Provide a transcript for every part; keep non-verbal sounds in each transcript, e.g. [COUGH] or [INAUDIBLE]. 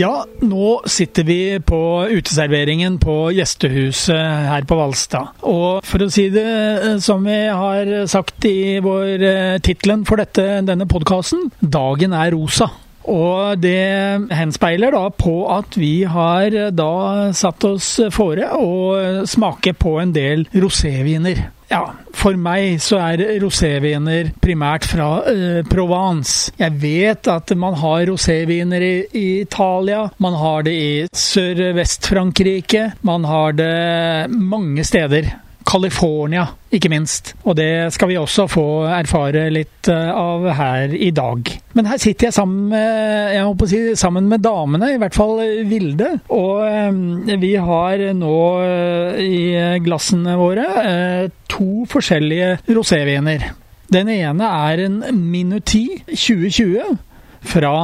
Ja, nå sitter vi på uteserveringen på gjestehuset her på Valstad. Og for å si det eh, som vi har sagt i vår eh, tittelen for dette, denne podkasten, dagen er rosa. Og det henspeiler da på at vi har da satt oss fore å smake på en del roséviner. Ja, for meg så er roséviner primært fra uh, Provence. Jeg vet at man har roséviner i, i, Italia, man har det i Sør-Vest-Frankrike, man har det mange steder. California, ikke minst. Og det skal vi også få erfare litt eh, av her i dag. Men her sitter jeg sammen med, jeg håper å si, sammen med damene, i hvert fall Vilde. Og eh, vi har nå eh, i glassene våre to forskjellige roséviner. Den ene er en Minuti 2020 fra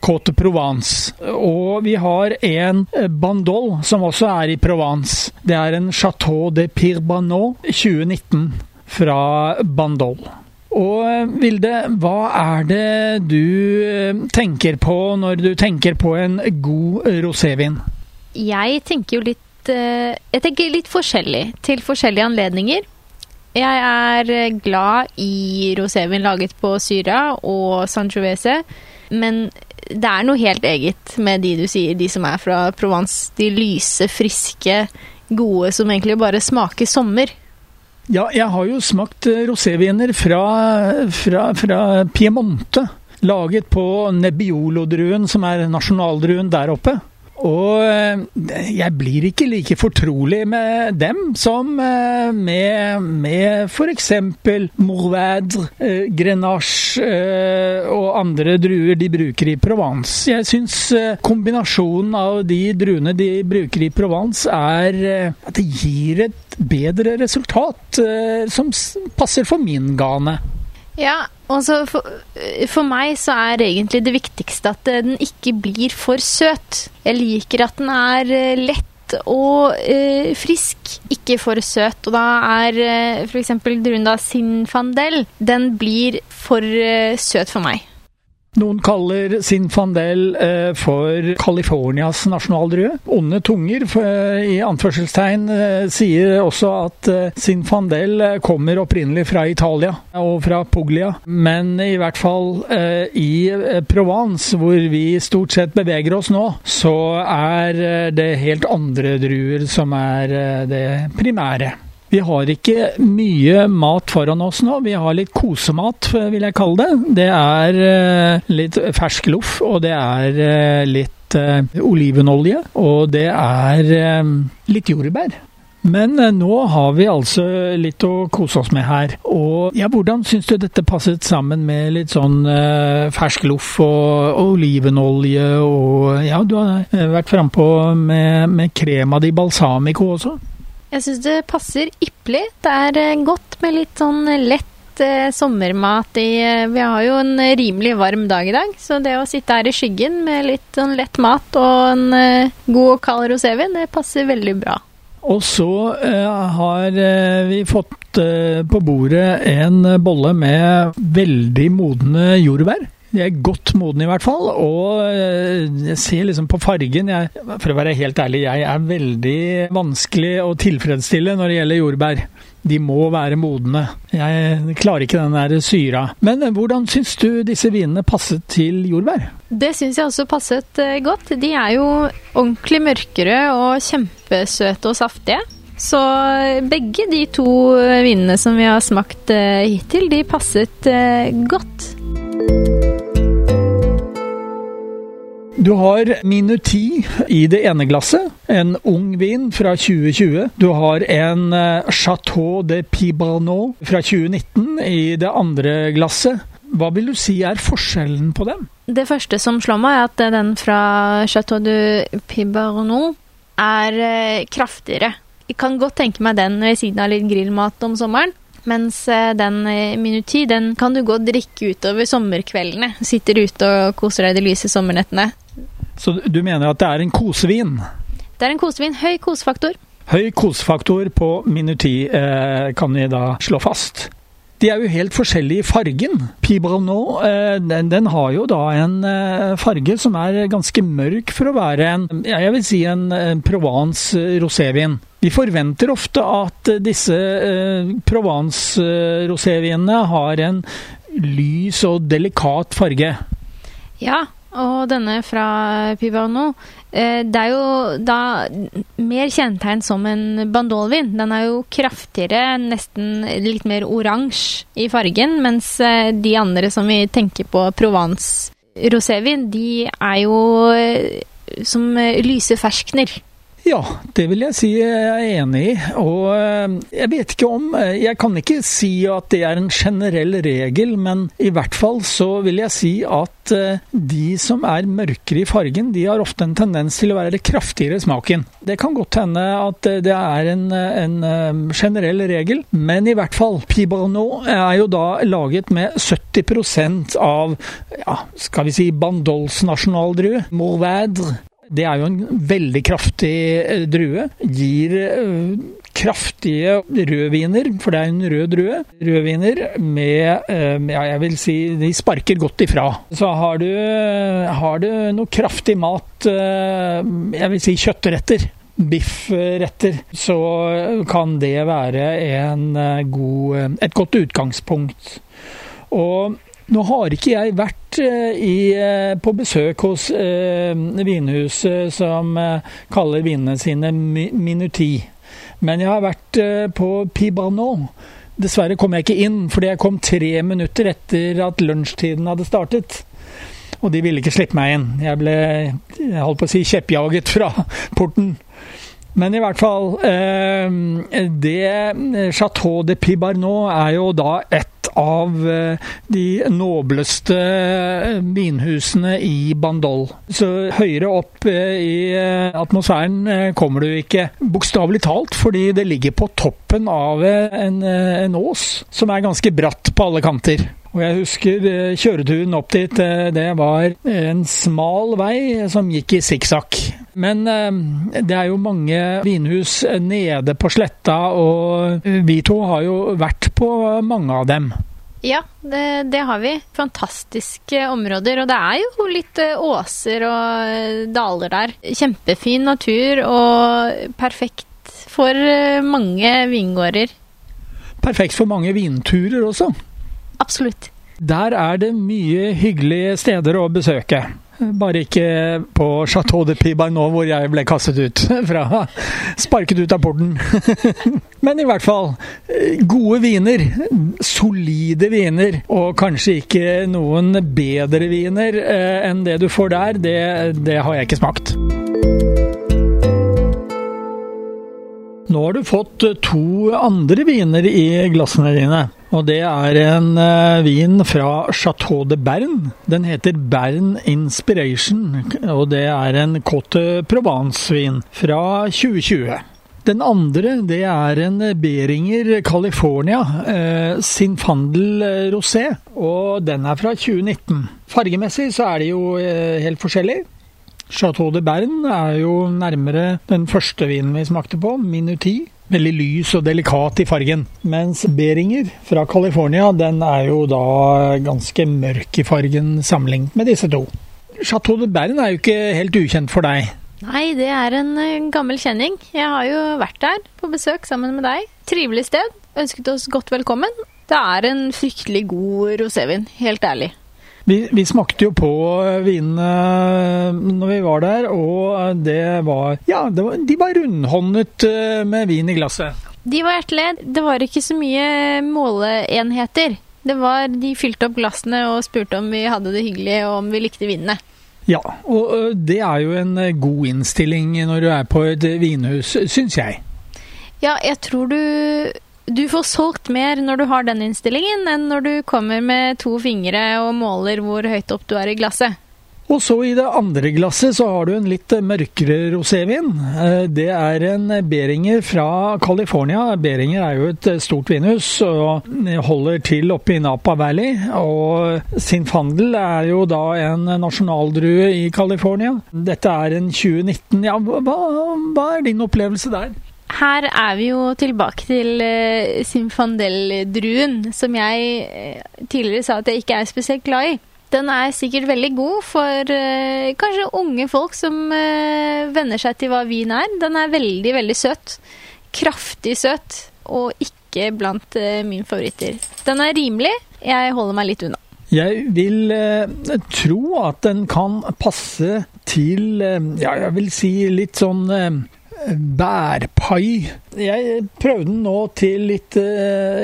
Côte Provence. Og vi har en eh, Bandol som også er i Provence. Det er en Chateau de Pirbanot 2019 fra Bandol. Og eh, Vilde, hva er det du eh, tenker på når du tenker på en god rosévin? Jeg tenker jo litt Jeg tenker litt forskjellig til forskjellige anledninger. Jeg er glad i rosévin laget på Syra og Sangiovese, men det er noe helt eget med de du sier, de som er fra Provence. De lyse, friske, gode som egentlig bare smaker sommer. Ja, jeg har jo smakt eh, roséviner fra, fra, fra Piemonte. Laget på Nebbiolo-druen, som er nasjonaldruen der oppe. Og eh, jeg blir ikke like fortrolig med dem som eh, med, med f.eks. Mourvèdre, eh, Grenache og andre druer de bruker i Provence. Jeg syns kombinasjonen av de druene de bruker i Provence, er at det gir et bedre resultat som passer for min gane. Ja, altså for, for, meg så er egentlig det viktigste at den ikke blir for søt. Jeg liker at den er eh, lett og eh, frisk, ikke for søt. Og da er eh, f.eks. Drunda Sinfandel Den blir for eh, søt for meg. Noen kaller Sinfandel eh, for Californias nasjonaldrue. Onde tunger for, i anførselstegn eh, sier også at eh, Sinfandel eh, kommer opprinnelig fra Italia og fra Puglia. Men i hvert fall eh, i eh, Provence, hvor vi stort sett beveger oss nå, så er det helt andre druer som er det primære. Vi har ikke mye mat foran oss nå. Vi har litt kosemat, vil jeg kalle det. Det er eh, litt fersk loff, og det er eh, litt eh, olivenolje, og det er litt jordbær. Men nå har vi altså litt å kose oss med her. Og ja, hvordan syns du dette passet sammen med litt sånn eh, fersk loff og, og, olivenolje og Ja, du har vært frampå med, med crema di balsamico også? Jeg syns det passer ypperlig. Det er eh, godt med litt sånn lett eh, sommermat i eh, Vi har jo en rimelig varm dag i dag, så det å sitte her i skyggen med litt sånn lett mat og en eh, god og kald rosévin, det passer veldig bra. Og så eh, har eh, vi fått på bordet en bolle med veldig modne jordbær. De er godt modne i hvert fall, og eh, jeg ser liksom på fargen jeg, For å være helt ærlig, jeg er veldig vanskelig å tilfredsstille når det gjelder jordbær. De må være modne. Jeg klarer ikke den der syra. Men eh, hvordan syns du disse vinene passet til jordbær? Det syns jeg også passet eh, godt. De er jo ordentlig mørkere og kjempesøte og saftige. Så begge de to vinene som vi har smakt hittil, de passet godt. Du har Minuti i det ene glasset, en ung vin fra 2020. Du har en eh, Chateau de Pibano fra 2019 i det andre glasset. Hva vil du si er forskjellen på dem? Det første som slår meg, er at den fra Chateau de Pibano er eh, kraftigere. Jeg kan godt tenke meg den ved siden av litt grillmat om sommeren. Mens eh, den eh, Minuti den kan du gå og drikke utover sommerkveldene. Sitter ute og koser deg de lyse sommernettene. Så du mener at det er en kosevin? Det er en kosevin. Høy kosefaktor. Høy kosefaktor på Minuti eh, kan vi da slå fast. De er jo helt forskjellige i fargen. Pibrano eh, den, den, har jo da en eh, farge som er ganske mørk for å være en jeg vil si en Provence rosévin. Vi forventer ofte at disse eh, Provence-rosévinene har en lys og delikat farge. Ja, og denne fra Pivano eh, Det er jo da mer kjennetegn som en bandolvin. Den er jo kraftigere, nesten litt mer oransje i fargen, mens eh, de andre som vi tenker på Provence rosévin, de er jo eh, som lyse ferskner. Ja, det vil jeg si jeg er enig i. Og eh, jeg vet ikke om eh, Jeg kan ikke si at det er en generell regel, men i hvert fall så vil jeg si at eh, de som er mørkere i fargen, de har ofte en tendens til å være det kraftigere smaken. Det kan godt hende at det er en, en generell regel, men i hvert fall. Pibano er jo da laget med 70% av, ja, skal vi si, Bandols nasjonaldrue. Det er jo en veldig kraftig eh, drue. Gir eh, kraftige rødviner, for det er en rød drue. Rødviner med eh, ja, jeg vil si de sparker godt ifra. Så har du, har du noe kraftig mat, jeg vil si kjøttretter biffretter, så kan det være god, et godt utgangspunkt. Og nå har ikke jeg vært eh, i, eh, på besøk hos eh, vinhuset som eh, kaller vinene sine Minuti, men jeg har vært på Pibarnon. Dessverre kom jeg ikke inn, fordi jeg kom tre minutter etter at lunsjtiden hadde startet. Og de ville ikke slippe meg inn. Jeg ble jeg holdt på å si kjeppjaget fra porten. Men i hvert fall eh, Det Chateau de Pibarnot er jo da et av eh, de nobleste eh, vinhusene i Bandol. Så høyere opp eh, i atmosfæren kommer du ikke, bokstavelig talt, fordi det ligger på toppen av en, en ås som er ganske bratt på alle kanter. Og jeg husker kjøreturen opp dit, det var en smal vei som gikk i sikksakk. Men det er jo mange vinhus nede på sletta, og vi to har jo vært på mange av dem. Ja, det, det, har vi. Fantastiske områder. Og det er jo litt eh, åser og eh, daler der. Kjempefin natur og perfekt for eh, mange vingårder. Perfekt for mange vinturer også. Absolutt. Der er det mye hyggelige steder å besøke. Bare ikke på Chateau de Pibar nå, hvor jeg ble kastet ut [LAUGHS] fra Sparket ut av porten. [LAUGHS] Men i hvert fall, gode viner. Solide viner. Og kanskje ikke noen bedre viner eh, enn det du får der. Det, det har jeg ikke smakt. Nå har du fått to andre viner i glassene dine. Og det er en uh, vin fra Chateau de Bern. Den heter Bern Inspiration, og det er en Cote Provence-vin fra 2020. Den andre det er en Beringer California eh, Sinfandel Rosé, og den er fra 2019. Fargemessig så er de jo eh, helt forskjellige. Chateau de Bern er jo nærmere den første vinen vi smakte på, Minuti veldig lys og delikat i fargen. Mens Beringer fra California den er jo da ganske mørk i fargen sammenlignet med disse to. Chateau de Bern er jo ikke helt ukjent for deg. Nei, det er en eh, gammel kjenning. Jeg har jo vært der på besøk sammen med deg. Trivelig sted. Ønsket oss godt velkommen. Det er en fryktelig god rosévin, helt ærlig. Vi, vi, smakte jo på vinene når vi var der, og det var Ja, det var, de var rundhåndet eh, med vin i glasset. De var hjertelige. Det var ikke så mye måleenheter. Det var, De fylte opp glassene og spurte om vi hadde det hyggelig og om vi likte vinene. Ja, og det er jo en god innstilling når du er på et vinhus, syns jeg. Ja, jeg tror du du får solgt mer når du har den innstillingen, enn når du kommer med to fingre og måler hvor høyt opp du er i glasset. Og så i det andre glasset så har du en litt mørkere rosévin. Eh, det er en Beringer fra California. Beringer er jo et stort vinhus og holder til oppe i Napa Valley. Og Sinfandel er jo da en nasjonaldrue i California. Dette er en 2019. Ja, hva, hva er din opplevelse der? Her er vi jo tilbake til uh, Sinfandel-druen, som jeg uh, tidligere sa at jeg ikke er spesielt glad i. Den er sikkert veldig god for uh, kanskje unge folk som uh, venner seg til hva vin er. Den er veldig, veldig søt. Kraftig søt, og ikke blant uh, mine favoritter. Den er rimelig. Jeg holder meg litt unna. Jeg vil tro at den kan passe til, ja, jeg vil si litt sånn bærpai. Jeg prøvde den nå til litt,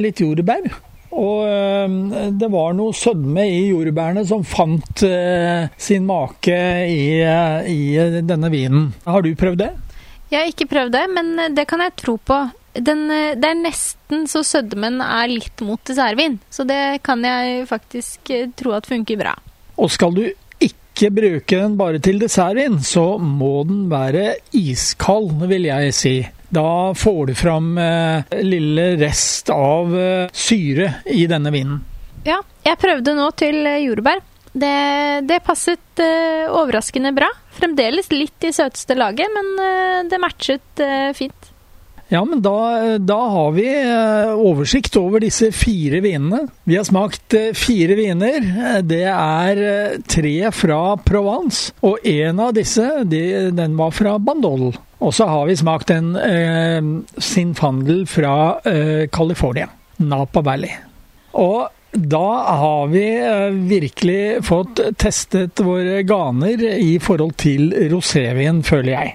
litt jordbær. Og øh, det var noe sødme i jordbærene som fant øh, sin make i, i, denne vinen. Har du prøvd det? Jeg har ikke prøvd det, men det kan jeg tro på. Den, det er nesten så sødmen er litt mot dessertvin, så det kan jeg faktisk tro at funker bra. Og skal du ikke bruke den bare til dessertvin, så må den være iskald, vil jeg si. Da får du fram eh, lille rest av eh, syre i denne vinen. Ja, jeg prøvde nå til eh, jordbær. Det, det passet eh, overraskende bra. Fremdeles litt i søteste laget, men eh, det matchet eh, fint. Ja, men da, da, har vi oversikt over disse fire vinene. Vi har smakt fire viner. Det er tre fra Provence, og en av disse de, den var fra Bandol. Og så har vi smakt en eh, Sinfandel fra eh, California, Napa Valley. Og da har vi eh, virkelig fått testet våre ganer i forhold til rosévin, føler jeg.